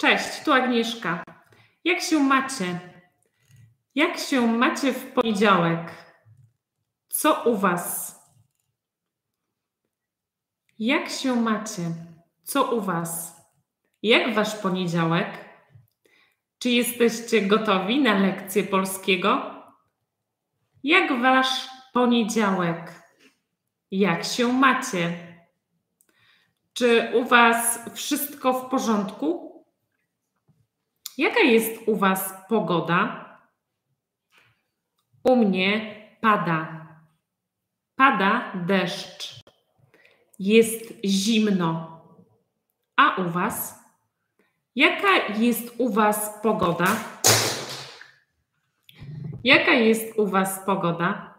Cześć, tu Agnieszka. Jak się macie? Jak się macie w poniedziałek? Co u Was? Jak się macie? Co u Was? Jak Wasz poniedziałek? Czy jesteście gotowi na lekcję polskiego? Jak Wasz poniedziałek? Jak się macie? Czy u Was wszystko w porządku? Jaka jest u Was pogoda? U mnie pada. Pada deszcz. Jest zimno. A u Was? Jaka jest u Was pogoda? Jaka jest u Was pogoda?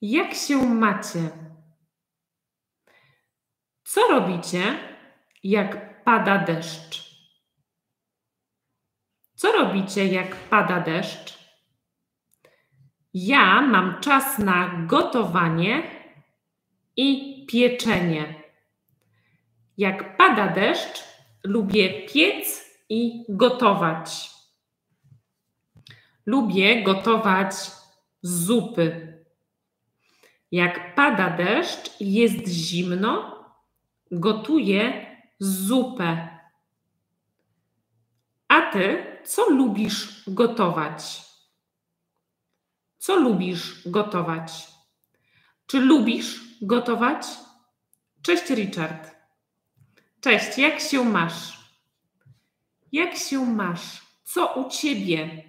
Jak się macie? Co robicie, jak pada deszcz? Co robicie, jak pada deszcz? Ja mam czas na gotowanie i pieczenie. Jak pada deszcz, lubię piec i gotować. Lubię gotować zupy. Jak pada deszcz jest zimno, gotuję zupę. A ty co lubisz gotować? Co lubisz gotować? Czy lubisz gotować? Cześć, Richard. Cześć, jak się masz? Jak się masz? Co u ciebie?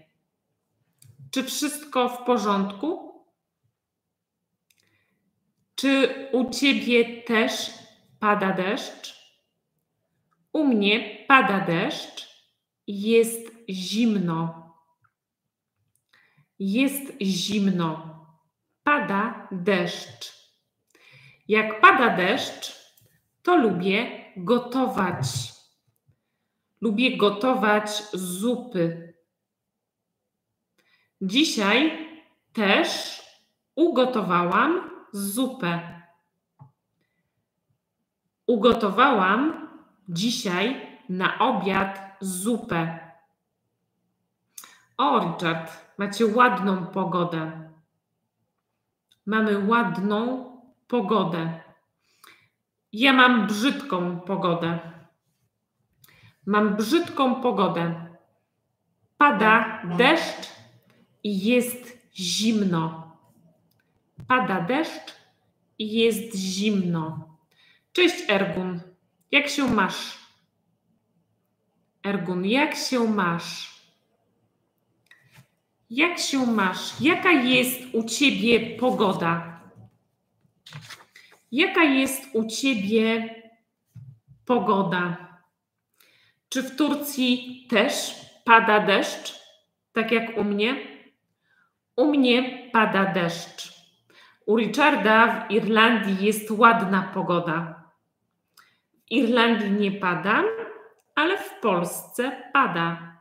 Czy wszystko w porządku? Czy u ciebie też pada deszcz? U mnie pada deszcz jest zimno. Jest zimno. Pada deszcz. Jak pada deszcz, to lubię gotować. Lubię gotować zupy. Dzisiaj też ugotowałam zupę. Ugotowałam dzisiaj na obiad zupę. O, Richard, macie ładną pogodę. Mamy ładną pogodę. Ja mam brzydką pogodę. Mam brzydką pogodę. Pada deszcz i jest zimno. Pada deszcz i jest zimno. Cześć, Ergun. Jak się masz? Ergun, jak się masz? Jak się masz? Jaka jest u ciebie pogoda? Jaka jest u ciebie pogoda? Czy w Turcji też pada deszcz, tak jak u mnie? U mnie pada deszcz. U Richarda w Irlandii jest ładna pogoda. W Irlandii nie pada, ale w Polsce pada.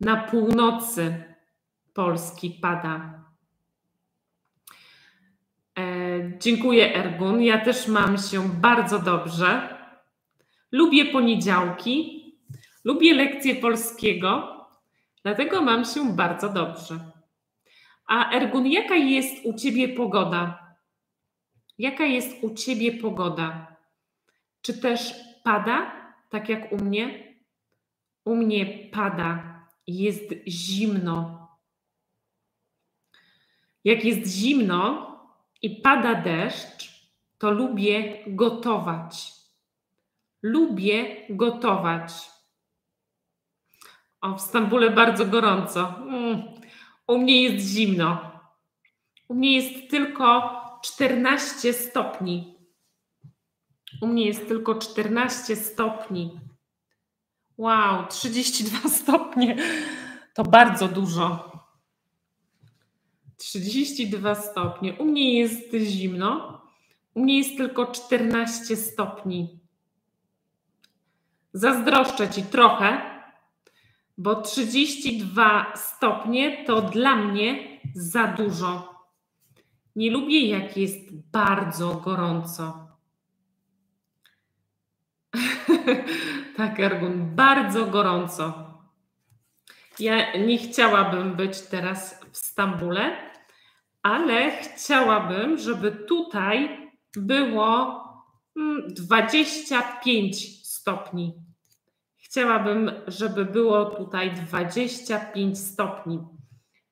Na północy Polski pada. E, dziękuję, Ergun. Ja też mam się bardzo dobrze. Lubię poniedziałki, lubię lekcje polskiego, dlatego mam się bardzo dobrze. A Ergun, jaka jest u ciebie pogoda? Jaka jest u ciebie pogoda? Czy też pada? tak jak u mnie? U mnie pada, jest zimno. Jak jest zimno i pada deszcz, to lubię gotować. Lubię gotować. O, w Stambule bardzo gorąco. Mm, u mnie jest zimno. U mnie jest tylko 14 stopni. U mnie jest tylko 14 stopni. Wow, 32 stopnie to bardzo dużo. 32 stopnie. U mnie jest zimno. U mnie jest tylko 14 stopni. Zazdroszczę ci trochę, bo 32 stopnie to dla mnie za dużo. Nie lubię, jak jest bardzo gorąco. tak, Ergun, bardzo gorąco. Ja nie chciałabym być teraz w Stambule, ale chciałabym, żeby tutaj było 25 mm, stopni. Chciałabym, żeby było tutaj 25 stopni.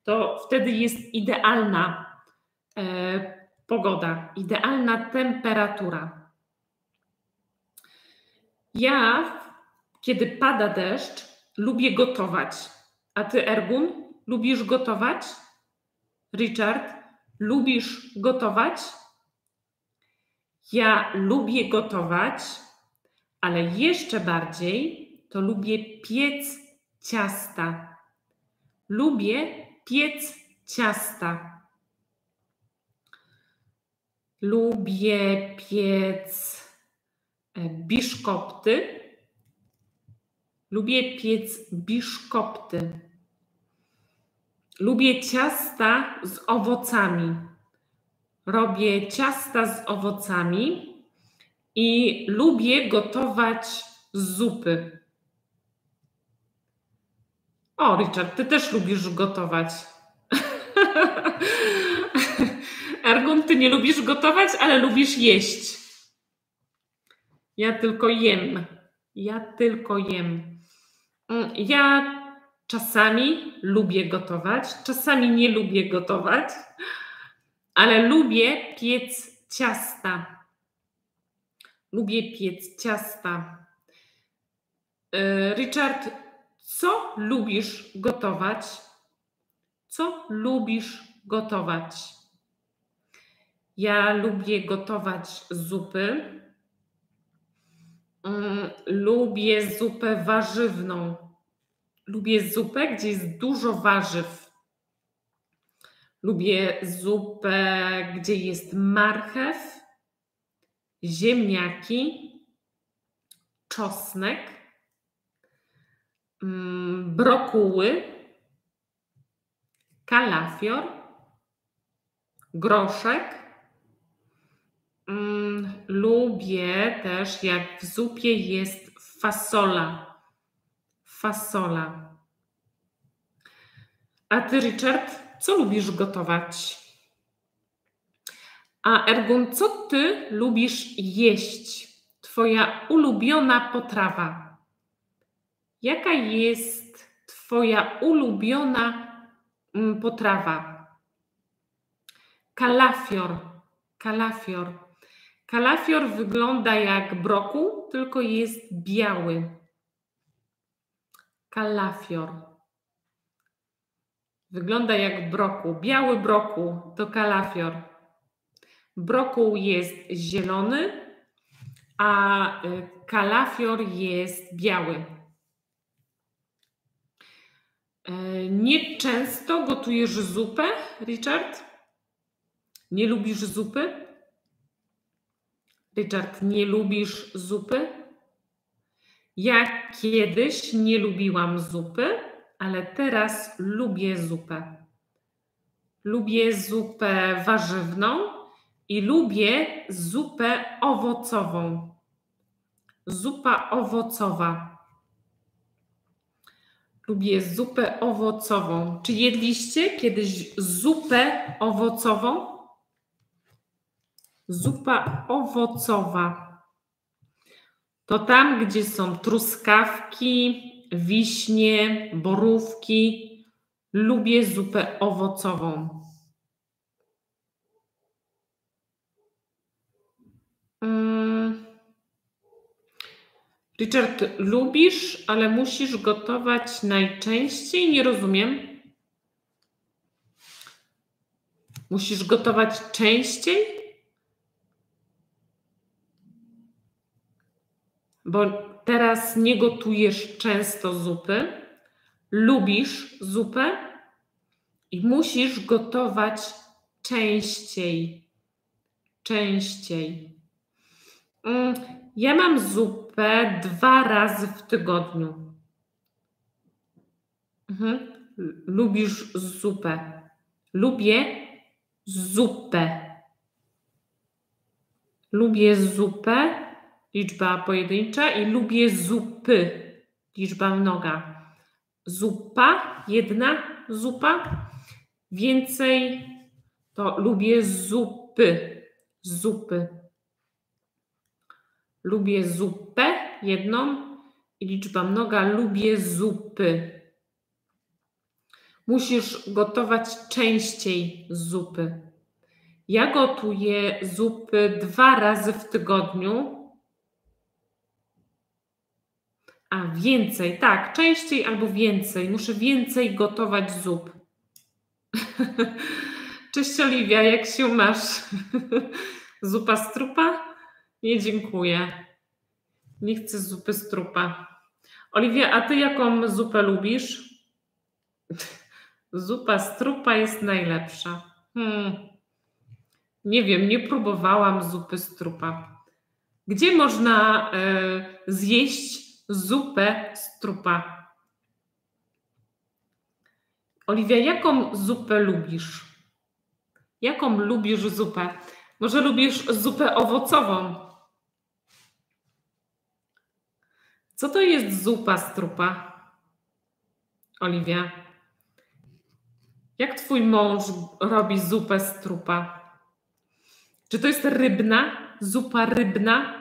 To wtedy jest idealna e, pogoda, idealna temperatura. Ja, kiedy pada deszcz, lubię gotować. A ty, Ergun, lubisz gotować? Richard, lubisz gotować? Ja lubię gotować, ale jeszcze bardziej to lubię piec ciasta. Lubię piec ciasta. Lubię piec e, biszkopty. Lubię piec biszkopty. Lubię ciasta z owocami. Robię ciasta z owocami i lubię gotować zupy. O, Richard, ty też lubisz gotować. Ergun, ty nie lubisz gotować, ale lubisz jeść. Ja tylko jem. Ja tylko jem. Mm, ja czasami lubię gotować, czasami nie lubię gotować, ale lubię piec ciasta. Lubię piec ciasta. E, Richard, co lubisz gotować? Co lubisz gotować? Ja lubię gotować zupy. Mm, lubię zupę warzywną. Lubię zupę, gdzie jest dużo warzyw. Lubię zupę, gdzie jest marchew, ziemniaki, czosnek Mm, brokuły, kalafior, groszek. Mm, lubię też, jak w zupie jest fasola. Fasola. A ty, Richard, co lubisz gotować? A Ergun, co ty lubisz jeść? Twoja ulubiona potrawa. Jaka jest Twoja ulubiona mm, potrawa? Kalafior. Kalafior. Kalafior wygląda jak brokuł, tylko jest biały. Kalafior. Wygląda jak brokuł. Biały brokuł to kalafior. Brokuł jest zielony, a y, kalafior jest biały. E, nieczęsto gotujesz zupę, Richard? Nie lubisz zupy? Richard, nie lubisz zupy? Ja kiedyś nie lubiłam zupy, ale teraz lubię zupę. Lubię zupę warzywną i lubię zupę owocową. Zupa owocowa. Lubię zupę owocową. Czy jedliście kiedyś zupę owocową? Zupa owocowa. To tam, gdzie są truskawki, wiśnie, borówki. Lubię zupę owocową. Hmm. Richard, lubisz, ale musisz gotować najczęściej? Nie rozumiem. Musisz gotować częściej? Bo teraz nie gotujesz często zupy, lubisz zupę i musisz gotować częściej. Częściej. Mm, ja mam zupę dwa razy w tygodniu. Mhm. Lubisz zupę? Lubię zupę. Lubię zupę liczba pojedyncza i lubię zupy, liczba mnoga. Zupa, jedna zupa, więcej to lubię zupy, zupy. Lubię zupę, jedną i liczba mnoga, lubię zupy. Musisz gotować częściej zupy. Ja gotuję zupy dwa razy w tygodniu. A więcej, tak, częściej albo więcej. Muszę więcej gotować zup. Cześć Oliwia, jak się masz? Zupa z trupa? Nie dziękuję. Nie chcę zupy z trupa. Oliwia, a ty jaką zupę lubisz? Zupa z trupa jest najlepsza. Hmm. Nie wiem, nie próbowałam zupy z trupa. Gdzie można y, zjeść zupę z trupa? Oliwia, jaką zupę lubisz? Jaką lubisz zupę? Może lubisz zupę owocową? Co to jest zupa z trupa? Oliwia. Jak twój mąż robi zupę z trupa? Czy to jest rybna, zupa rybna?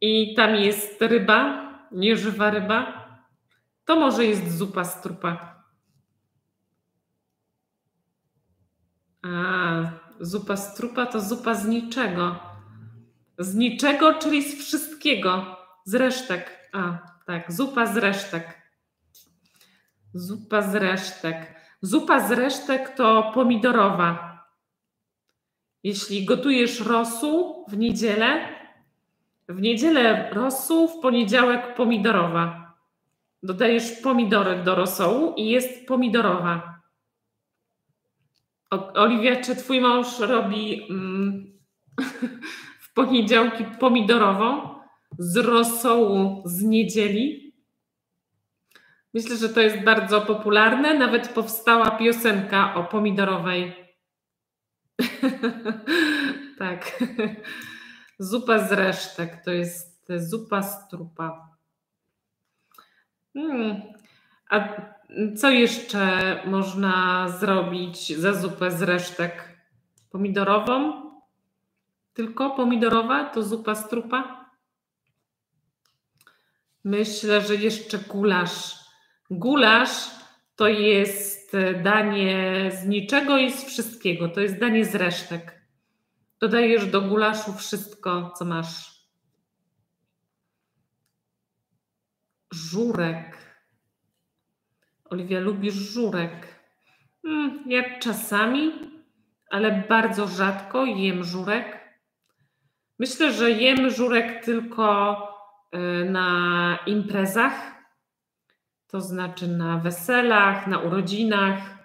I tam jest ryba, nieżywa ryba? To może jest zupa z trupa. A, zupa z trupa to zupa z niczego. Z niczego, czyli z wszystkiego. Z resztek. A, tak, zupa z resztek. Zupa z resztek. Zupa z resztek to pomidorowa. Jeśli gotujesz rosół w niedzielę, w niedzielę rosół, w poniedziałek pomidorowa. Dodajesz pomidorek do rosołu i jest pomidorowa. O, Oliwia, czy twój mąż robi mm, w poniedziałki pomidorową z rosołu z niedzieli? Myślę, że to jest bardzo popularne. Nawet powstała piosenka o pomidorowej. tak. Zupa z resztek to jest zupa z trupa. Hmm. A co jeszcze można zrobić za zupę z resztek? Pomidorową? Tylko pomidorowa to zupa z trupa? Myślę, że jeszcze gulasz. Gulasz to jest danie z niczego i z wszystkiego. To jest danie z resztek. Dodajesz do gulaszu wszystko, co masz. Żurek. Oliwia, lubisz żurek? Hmm, ja czasami, ale bardzo rzadko jem żurek. Myślę, że jem żurek tylko y, na imprezach, to znaczy na weselach, na urodzinach,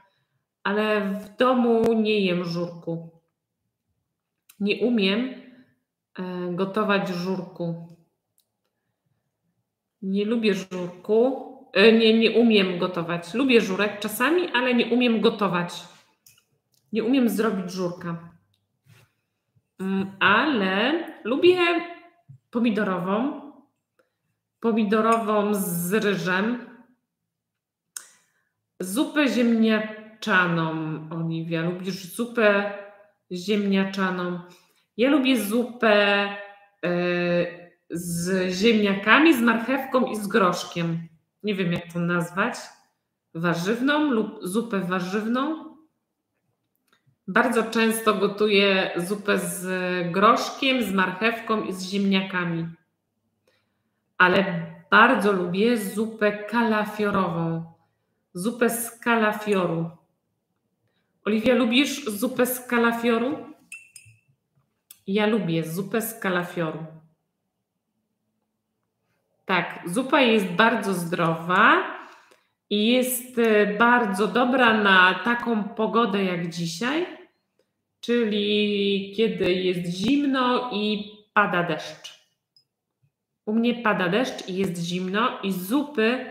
ale w domu nie jem żurku. Nie umiem y, gotować żurku. Nie lubię żurku. E, nie, nie umiem gotować. Lubię żurek czasami, ale nie umiem gotować. Nie umiem zrobić żurka. Mm, ale lubię pomidorową. Pomidorową z ryżem. Zupę ziemniaczaną, Oliwia. Lubisz zupę ziemniaczaną? Ja lubię zupę y, z ziemniakami, z marchewką i z groszkiem nie wiem jak to nazwać, warzywną lub zupę warzywną. Bardzo często gotuję zupę z groszkiem, z marchewką i z ziemniakami. Ale bardzo lubię zupę kalafiorową. Zupę z kalafioru. Oliwia, lubisz zupę z kalafioru? Ja lubię zupę z kalafioru. Tak, zupa jest bardzo zdrowa i jest e, bardzo dobra na taką pogodę jak dzisiaj, czyli kiedy jest zimno i pada deszcz. U mnie pada deszcz i jest zimno, i zupy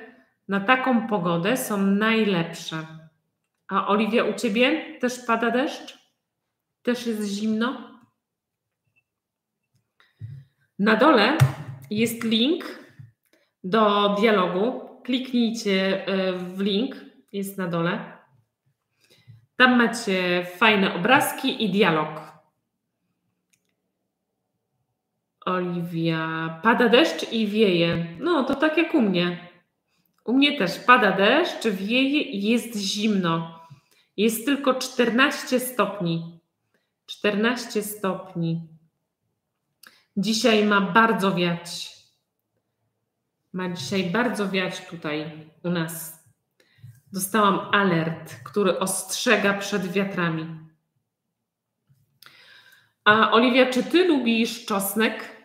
na taką pogodę są najlepsze. A Oliwia, u ciebie też pada deszcz? Też jest zimno? Na dole jest link do dialogu. Kliknijcie e, w link, jest na dole. Tam macie fajne obrazki i dialog. Oliwia, pada deszcz i wieje. No, to tak jak u mnie. U mnie też pada deszcz, wieje i jest zimno. Jest tylko 14 stopni. 14 stopni. Dzisiaj ma bardzo wiać. Ma dzisiaj bardzo wiać tutaj u nas. Dostałam alert, który ostrzega przed wiatrami. A Oliwia, czy ty lubisz czosnek?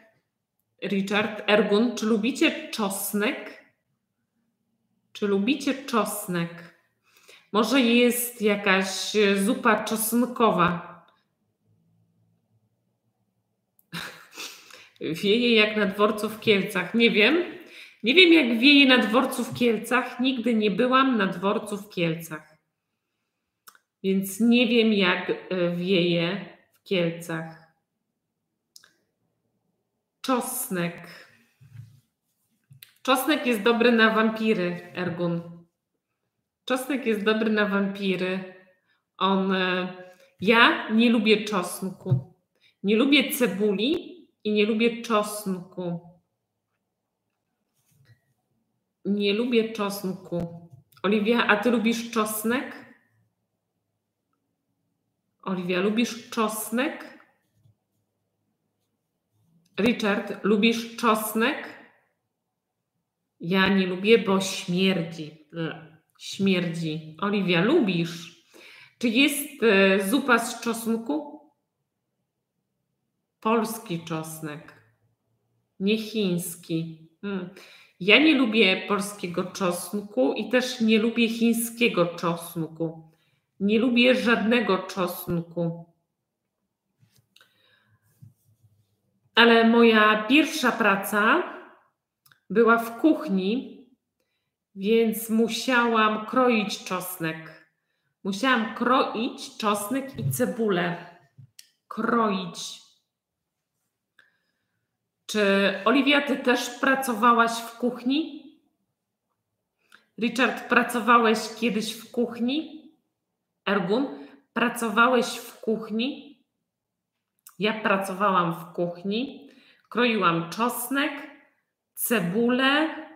Richard, Ergun, czy lubicie czosnek? Czy lubicie czosnek? Może jest jakaś zupa czosnkowa. Wieje jak na dworcu w Kielcach. Nie wiem. Nie wiem, jak wieje na dworcu w Kielcach. Nigdy nie byłam na dworcu w Kielcach. Więc nie wiem, jak e, wieje w Kielcach. Czosnek. Czosnek jest dobry na wampiry, Ergun. Czosnek jest dobry na wampiry. On. E, ja nie lubię czosnku. Nie lubię cebuli i nie lubię czosnku. Nie lubię czosnku. Oliwia, a ty lubisz czosnek? Oliwia, lubisz czosnek? Richard, lubisz czosnek? Ja nie lubię, bo śmierdzi. Śmierdzi. Oliwia, lubisz? Czy jest e, zupa z czosnku? Polski czosnek, nie chiński. Hmm. Ja nie lubię polskiego czosnku i też nie lubię chińskiego czosnku. Nie lubię żadnego czosnku. Ale moja pierwsza praca była w kuchni, więc musiałam kroić czosnek. Musiałam kroić czosnek i cebulę. Kroić. Czy Oliwia, ty też pracowałaś w kuchni? Richard, pracowałeś kiedyś w kuchni? Ergun, pracowałeś w kuchni? Ja pracowałam w kuchni. Kroiłam czosnek, cebulę,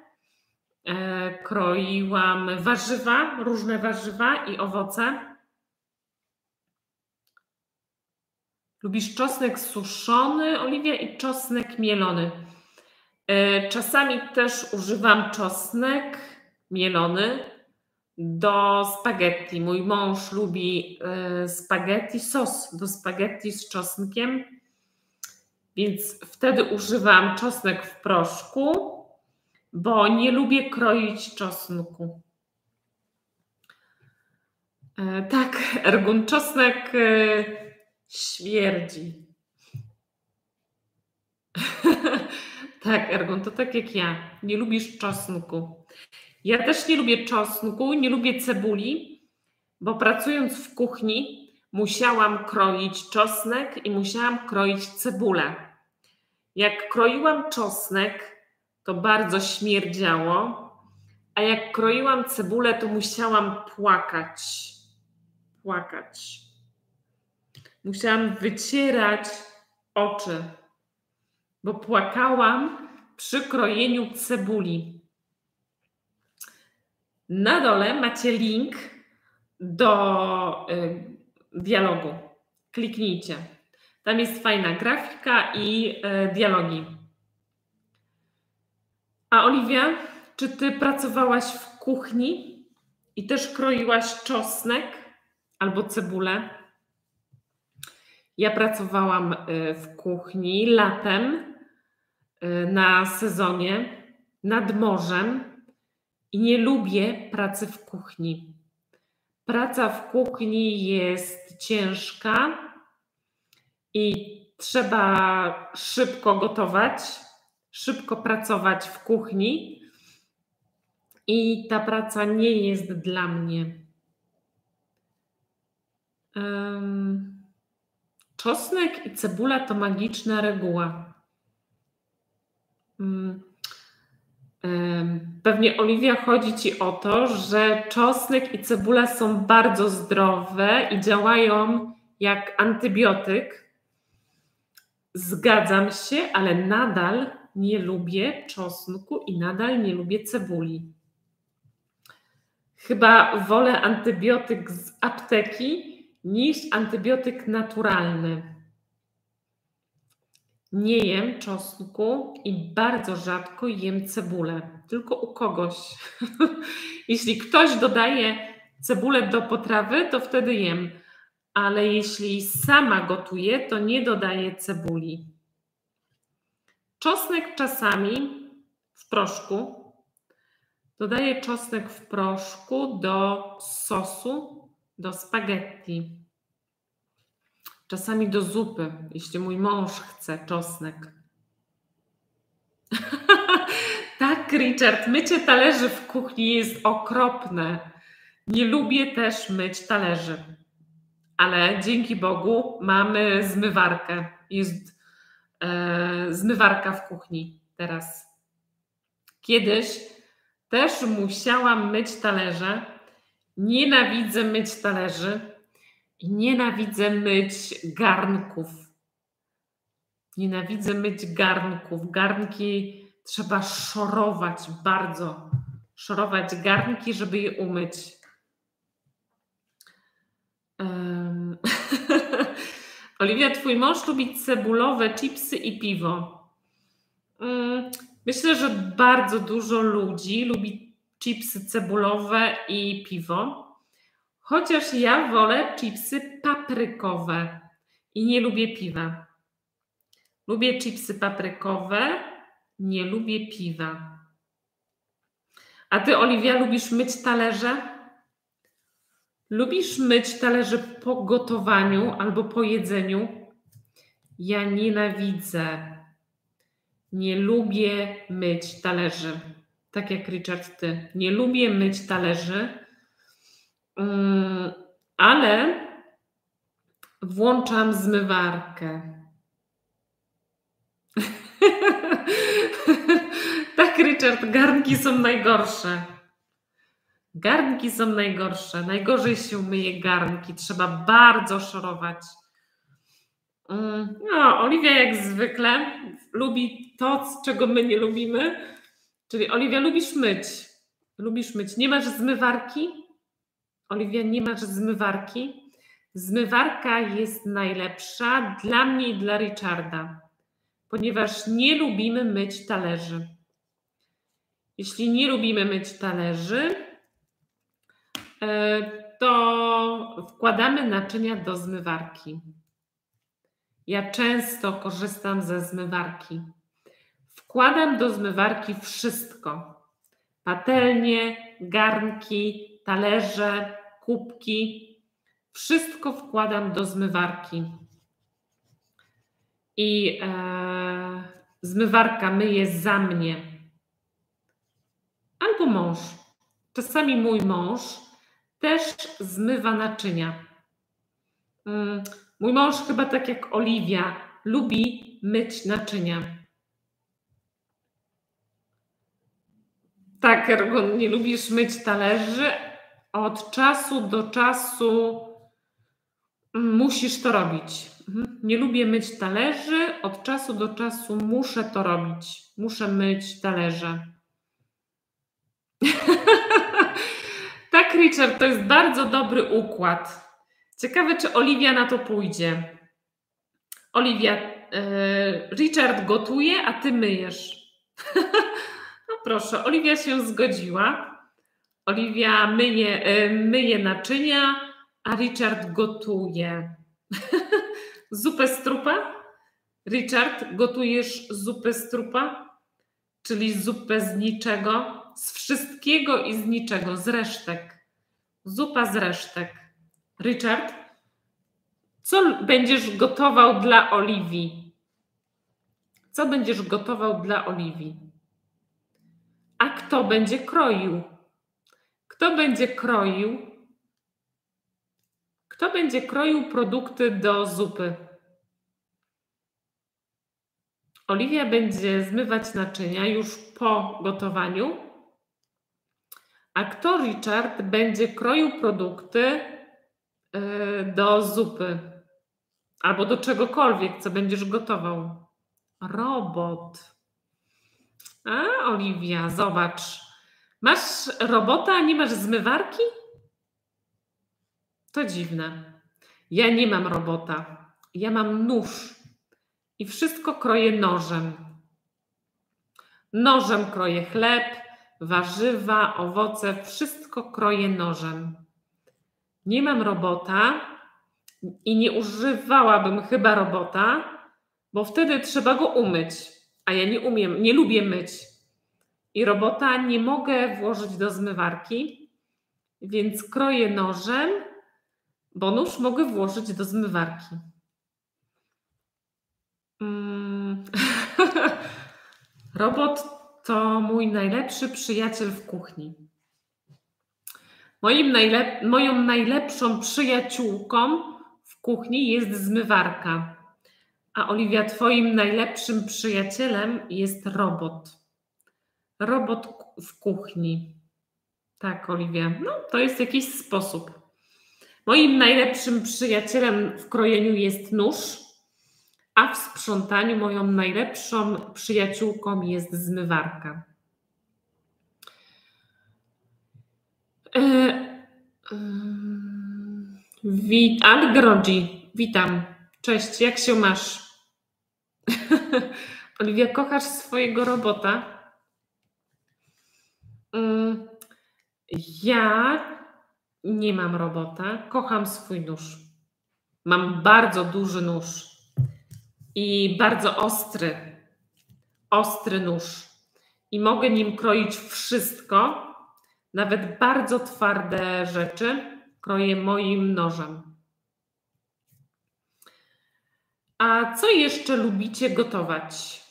kroiłam warzywa, różne warzywa i owoce. Lubisz czosnek suszony, Oliwia, i czosnek mielony. E, czasami też używam czosnek mielony do spaghetti. Mój mąż lubi e, spaghetti, sos do spaghetti z czosnkiem, więc wtedy używam czosnek w proszku, bo nie lubię kroić czosnku. E, tak, Ergun, czosnek Śmierdzi. tak, Ergon, to tak jak ja. Nie lubisz czosnku. Ja też nie lubię czosnku, nie lubię cebuli, bo pracując w kuchni musiałam kroić czosnek i musiałam kroić cebulę. Jak kroiłam czosnek, to bardzo śmierdziało, a jak kroiłam cebulę, to musiałam płakać. Płakać. Musiałam wycierać oczy, bo płakałam przy krojeniu cebuli. Na dole macie link do y, dialogu. Kliknijcie. Tam jest fajna grafika i y, dialogi. A Oliwia, czy ty pracowałaś w kuchni i też kroiłaś czosnek albo cebulę? Ja pracowałam y, w kuchni latem y, na sezonie nad morzem i nie lubię pracy w kuchni. Praca w kuchni jest ciężka i trzeba szybko gotować, szybko pracować w kuchni. I ta praca nie jest dla mnie. Um, Czosnek i cebula to magiczna reguła. Mm, pewnie Oliwia chodzi Ci o to, że czosnek i cebula są bardzo zdrowe i działają jak antybiotyk. Zgadzam się, ale nadal nie lubię czosnku i nadal nie lubię cebuli. Chyba wolę antybiotyk z apteki niż antybiotyk naturalny. Nie jem czosnku i bardzo rzadko jem cebulę, tylko u kogoś. jeśli ktoś dodaje cebulę do potrawy, to wtedy jem, ale jeśli sama gotuję, to nie dodaję cebuli. Czosnek czasami w proszku. Dodaję czosnek w proszku do sosu, do spaghetti. Czasami do zupy, jeśli mój mąż chce czosnek. tak, Richard, mycie talerzy w kuchni jest okropne. Nie lubię też myć talerzy. Ale dzięki Bogu mamy zmywarkę. Jest zmywarka w kuchni teraz. Kiedyś też musiałam myć talerze. Nienawidzę myć talerzy i nienawidzę myć garnków. Nienawidzę myć garnków. Garnki trzeba szorować bardzo. Szorować garnki, żeby je umyć. Um. Oliwia, twój mąż lubi cebulowe chipsy i piwo. Um, myślę, że bardzo dużo ludzi lubi chipsy cebulowe i piwo. Chociaż ja wolę chipsy paprykowe i nie lubię piwa. Lubię chipsy paprykowe, nie lubię piwa. A ty, Oliwia, lubisz myć talerze? Lubisz myć talerze po gotowaniu albo po jedzeniu? Ja nienawidzę. Nie lubię myć talerzy. Tak jak Richard, ty. Nie lubię myć talerzy Mm, ale włączam zmywarkę. tak, Richard, garnki są najgorsze. Garnki są najgorsze. Najgorzej się myje garnki. Trzeba bardzo szorować. Mm, no, Oliwia jak zwykle lubi to, czego my nie lubimy. Czyli Oliwia, lubisz myć. Lubisz myć. Nie masz zmywarki? Oliwia, nie masz zmywarki? Zmywarka jest najlepsza dla mnie i dla Richarda, ponieważ nie lubimy myć talerzy. Jeśli nie lubimy myć talerzy, to wkładamy naczynia do zmywarki. Ja często korzystam ze zmywarki. Wkładam do zmywarki wszystko: patelnie, garnki, talerze, kubki. Wszystko wkładam do zmywarki. I e, zmywarka myje za mnie. Albo mąż. Czasami mój mąż też zmywa naczynia. Mm, mój mąż, chyba tak jak Oliwia, lubi myć naczynia. Tak, Ergon, nie lubisz myć talerzy, od czasu do czasu musisz to robić. Mhm. Nie lubię myć talerzy, od czasu do czasu muszę to robić. Muszę myć talerze. tak, Richard, to jest bardzo dobry układ. Ciekawe, czy Oliwia na to pójdzie. Oliwia, yy, Richard gotuje, a ty myjesz. no proszę, Oliwia się zgodziła. Oliwia myje, e, myje naczynia, a Richard gotuje. zupę z trupa? Richard, gotujesz zupę z trupa? Czyli zupę z niczego? Z wszystkiego i z niczego, z resztek. Zupa z resztek. Richard, co będziesz gotował dla Oliwii? Co będziesz gotował dla Oliwii? A kto będzie kroił? Kto będzie kroił? Kto będzie kroił produkty do zupy? Oliwia będzie zmywać naczynia już po gotowaniu, a kto Richard będzie kroił produkty y, do zupy albo do czegokolwiek, co będziesz gotował. Robot. A, Oliwia, zobacz. Masz robota, a nie masz zmywarki? To dziwne. Ja nie mam robota. Ja mam nóż i wszystko kroję nożem. Nożem kroję chleb, warzywa, owoce, wszystko kroję nożem. Nie mam robota i nie używałabym chyba robota, bo wtedy trzeba go umyć, a ja nie umiem, nie lubię myć. I robota nie mogę włożyć do zmywarki, więc kroję nożem, bo nóż mogę włożyć do zmywarki. Mm. Robot to mój najlepszy przyjaciel w kuchni. Moim najlep moją najlepszą przyjaciółką w kuchni jest zmywarka. A Oliwia, Twoim najlepszym przyjacielem jest robot. Robot w kuchni. Tak, Oliwia. No, to jest jakiś sposób. Moim najlepszym przyjacielem w krojeniu jest nóż, a w sprzątaniu moją najlepszą przyjaciółką jest zmywarka. E, wit Algrodzi, witam. Cześć, jak się masz? Oliwia, kochasz swojego robota? Mm, ja nie mam robota, kocham swój nóż. Mam bardzo duży nóż i bardzo ostry, ostry nóż. I mogę nim kroić wszystko, nawet bardzo twarde rzeczy kroję moim nożem. A co jeszcze lubicie gotować?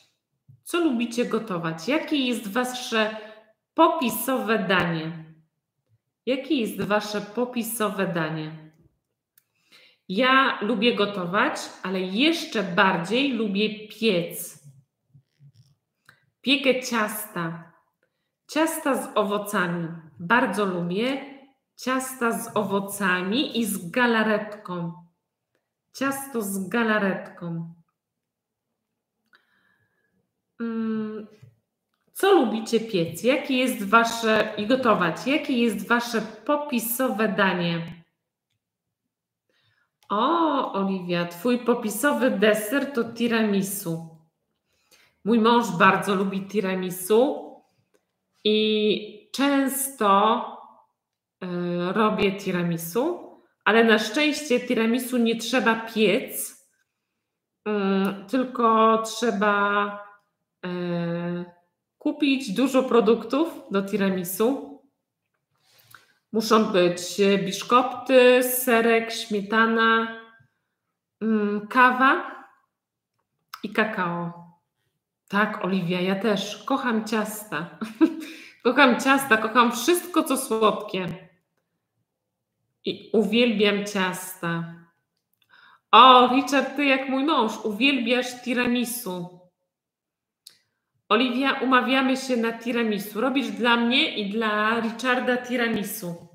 Co lubicie gotować? Jakie jest wasze popisowe danie? Jakie jest wasze popisowe danie? Ja lubię gotować, ale jeszcze bardziej lubię piec. Piekę ciasta. Ciasta z owocami. Bardzo lubię ciasta z owocami i z galaretką. Ciasto z galaretką. Mm, co lubicie piec? Jakie jest wasze i gotować? Jakie jest wasze popisowe danie? O, Oliwia, twój popisowy deser to tiramisu. Mój mąż bardzo lubi tiramisu i często y, robię tiramisu ale na szczęście tiramisu nie trzeba piec, mm, tylko trzeba e, kupić dużo produktów do tiramisu. Muszą być biszkopty, serek, śmietana, mm, kawa i kakao. Tak, Oliwia, ja też kocham ciasta. kocham ciasta, kocham wszystko, co słodkie. I uwielbiam ciasta. O, Richard, ty jak mój mąż, uwielbiasz tiramisu. Oliwia, umawiamy się na tiramisu. Robisz dla mnie i dla Richarda tiramisu.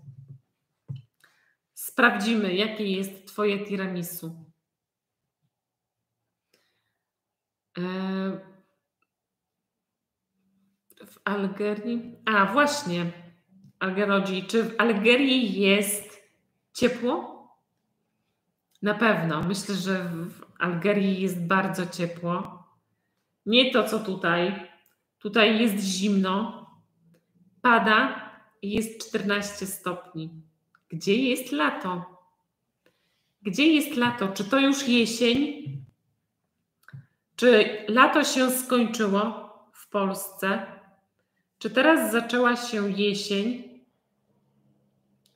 Sprawdzimy, jakie jest twoje tiramisu. E, w Algerii. A, właśnie. Algerodzi. Czy w Algerii jest Ciepło? Na pewno. Myślę, że w Algerii jest bardzo ciepło. Nie to, co tutaj. Tutaj jest zimno, pada i jest 14 stopni. Gdzie jest lato? Gdzie jest lato? Czy to już jesień? Czy lato się skończyło w Polsce? Czy teraz zaczęła się jesień?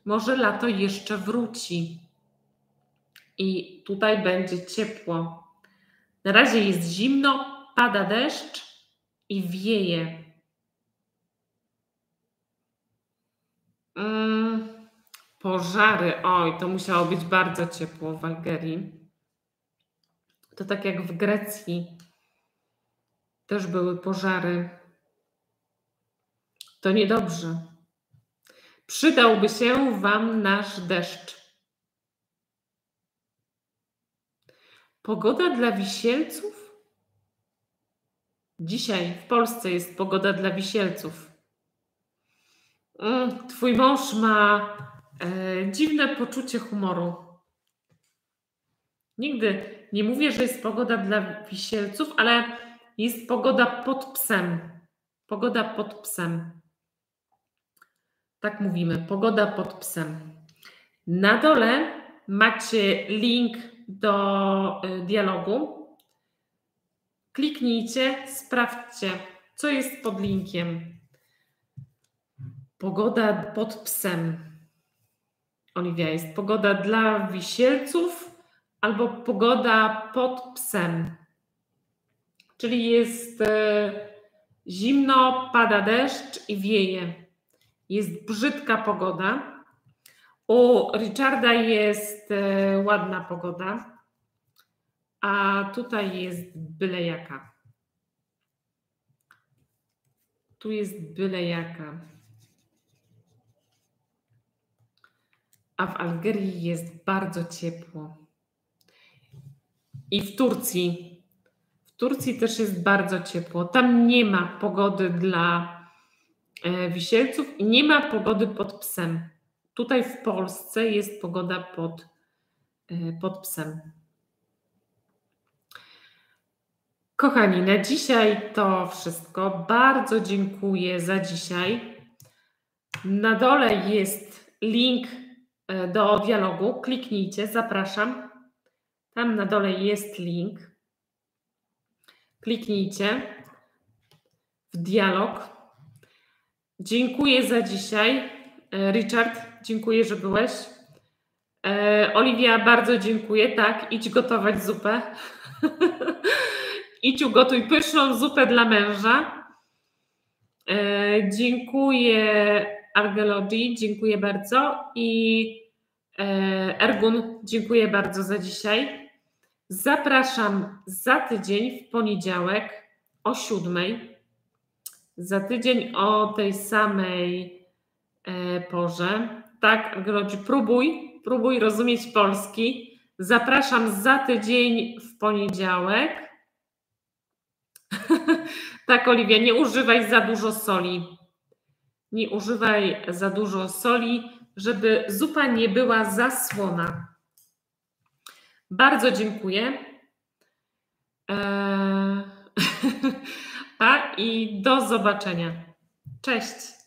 Może lato jeszcze wróci i tutaj będzie ciepło. Na razie jest zimno, pada deszcz i wieje. Mm, pożary. Oj, to musiało być bardzo ciepło w Algerii. To tak jak w Grecji. też były pożary. To niedobrze. Przydałby się Wam nasz deszcz. Pogoda dla wisielców? Dzisiaj w Polsce jest pogoda dla wisielców. Mm, twój mąż ma e, dziwne poczucie humoru. Nigdy nie mówię, że jest pogoda dla wisielców, ale jest pogoda pod psem. Pogoda pod psem. Tak mówimy, pogoda pod psem. Na dole macie link do y, dialogu. Kliknijcie, sprawdźcie, co jest pod linkiem. Pogoda pod psem. Oliwia, jest pogoda dla wisielców albo pogoda pod psem. Czyli jest e, zimno, pada deszcz i wieje. Jest brzydka pogoda. U Richarda jest e, ładna pogoda, a tutaj jest byle jaka. Tu jest byle jaka. A w Algerii jest bardzo ciepło. I w Turcji. W Turcji też jest bardzo ciepło. Tam nie ma pogody dla e, wisielców i nie ma pogody pod psem. Tutaj w Polsce jest pogoda pod, e, pod psem. Kochani, na dzisiaj to wszystko. Bardzo dziękuję za dzisiaj. Na dole jest link e, do dialogu. Kliknijcie, zapraszam. Tam na dole jest link. Kliknijcie w dialog. Dziękuję za dzisiaj. E, Richard, dziękuję, że byłeś. E, Oliwia, bardzo dziękuję. Tak, idź gotować zupę. idź ugotuj pyszną zupę dla męża. E, dziękuję Argeologii, dziękuję bardzo. I Ergun, dziękuję bardzo za dzisiaj. Zapraszam za tydzień w poniedziałek o siódmej. Za tydzień o tej samej E, porze. Tak, Grodzi, próbuj, próbuj rozumieć polski. Zapraszam za tydzień w poniedziałek. tak, Oliwia, nie używaj za dużo soli. Nie używaj za dużo soli, żeby zupa nie była zasłona. Bardzo dziękuję. Eee, a i do zobaczenia. Cześć.